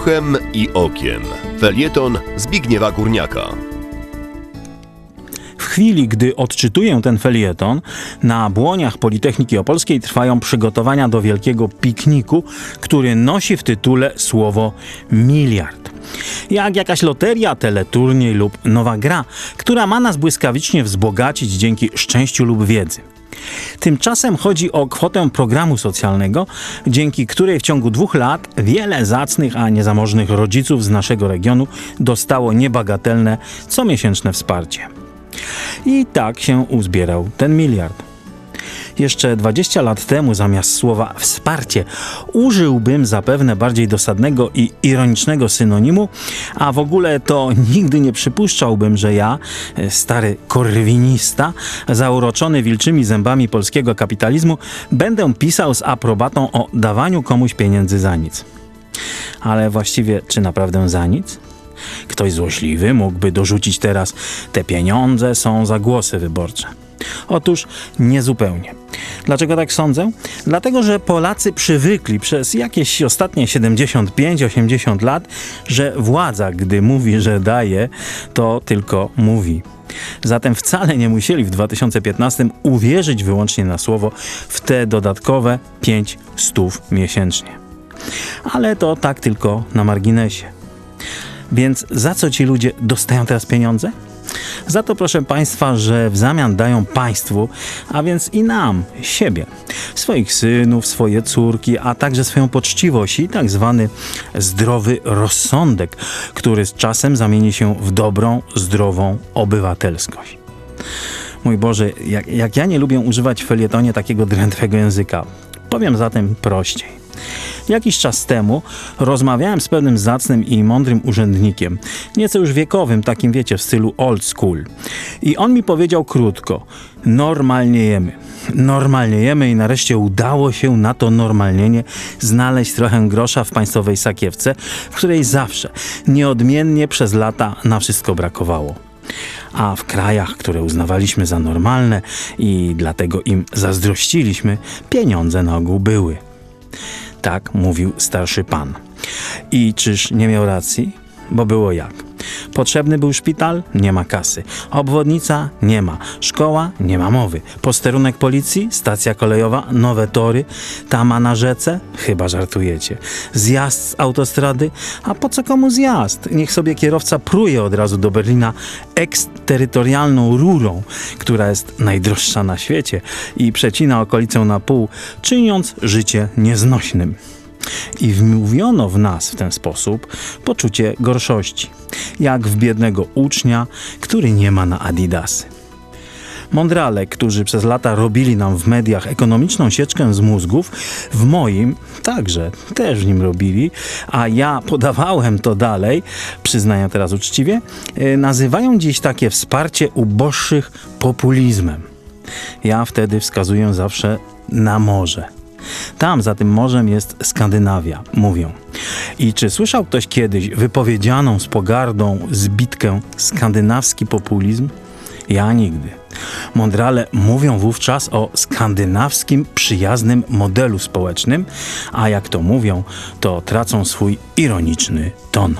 Uchem i okiem. Felieton Zbigniewa Górniaka. Chwili, gdy odczytuję ten felieton, na błoniach Politechniki Opolskiej trwają przygotowania do wielkiego pikniku, który nosi w tytule słowo miliard. Jak jakaś loteria, teleturniej lub nowa gra, która ma nas błyskawicznie wzbogacić dzięki szczęściu lub wiedzy. Tymczasem chodzi o kwotę programu socjalnego, dzięki której w ciągu dwóch lat wiele zacnych, a niezamożnych rodziców z naszego regionu dostało niebagatelne comiesięczne wsparcie. I tak się uzbierał ten miliard. Jeszcze 20 lat temu zamiast słowa wsparcie użyłbym zapewne bardziej dosadnego i ironicznego synonimu, a w ogóle to nigdy nie przypuszczałbym, że ja, stary korwinista, zauroczony wilczymi zębami polskiego kapitalizmu, będę pisał z aprobatą o dawaniu komuś pieniędzy za nic. Ale właściwie, czy naprawdę za nic? Ktoś złośliwy mógłby dorzucić teraz: Te pieniądze są za głosy wyborcze. Otóż niezupełnie. Dlaczego tak sądzę? Dlatego, że Polacy przywykli przez jakieś ostatnie 75-80 lat, że władza, gdy mówi, że daje, to tylko mówi. Zatem wcale nie musieli w 2015 uwierzyć wyłącznie na słowo w te dodatkowe 5 stów miesięcznie. Ale to tak tylko na marginesie. Więc za co ci ludzie dostają teraz pieniądze? Za to, proszę Państwa, że w zamian dają państwu, a więc i nam, siebie, swoich synów, swoje córki, a także swoją poczciwość i tak zwany zdrowy rozsądek, który z czasem zamieni się w dobrą, zdrową obywatelskość. Mój Boże, jak, jak ja nie lubię używać w felietonie takiego drętwego języka, powiem zatem prościej. Jakiś czas temu rozmawiałem z pewnym zacnym i mądrym urzędnikiem, nieco już wiekowym, takim wiecie, w stylu old school. I on mi powiedział krótko: normalnie jemy. Normalnie jemy i nareszcie udało się na to normalnienie znaleźć trochę grosza w państwowej sakiewce, w której zawsze, nieodmiennie przez lata na wszystko brakowało a w krajach, które uznawaliśmy za normalne i dlatego im zazdrościliśmy, pieniądze na ogół były. Tak mówił starszy pan. I czyż nie miał racji? Bo było jak. Potrzebny był szpital? Nie ma kasy. Obwodnica? Nie ma. Szkoła? Nie ma mowy. Posterunek policji? Stacja kolejowa? Nowe tory? Tama na rzece? Chyba żartujecie. Zjazd z autostrady? A po co komu zjazd? Niech sobie kierowca pruje od razu do Berlina eksterytorialną rurą, która jest najdroższa na świecie i przecina okolicę na pół, czyniąc życie nieznośnym i wmówiono w nas w ten sposób poczucie gorszości, jak w biednego ucznia, który nie ma na adidasy. Mądrale, którzy przez lata robili nam w mediach ekonomiczną sieczkę z mózgów, w moim także też w nim robili, a ja podawałem to dalej, przyznaję teraz uczciwie, e, nazywają dziś takie wsparcie uboższych populizmem. Ja wtedy wskazuję zawsze na morze tam za tym morzem jest Skandynawia, mówią. I czy słyszał ktoś kiedyś wypowiedzianą z pogardą zbitkę skandynawski populizm? Ja nigdy. Mądrale mówią wówczas o skandynawskim przyjaznym modelu społecznym, a jak to mówią, to tracą swój ironiczny ton.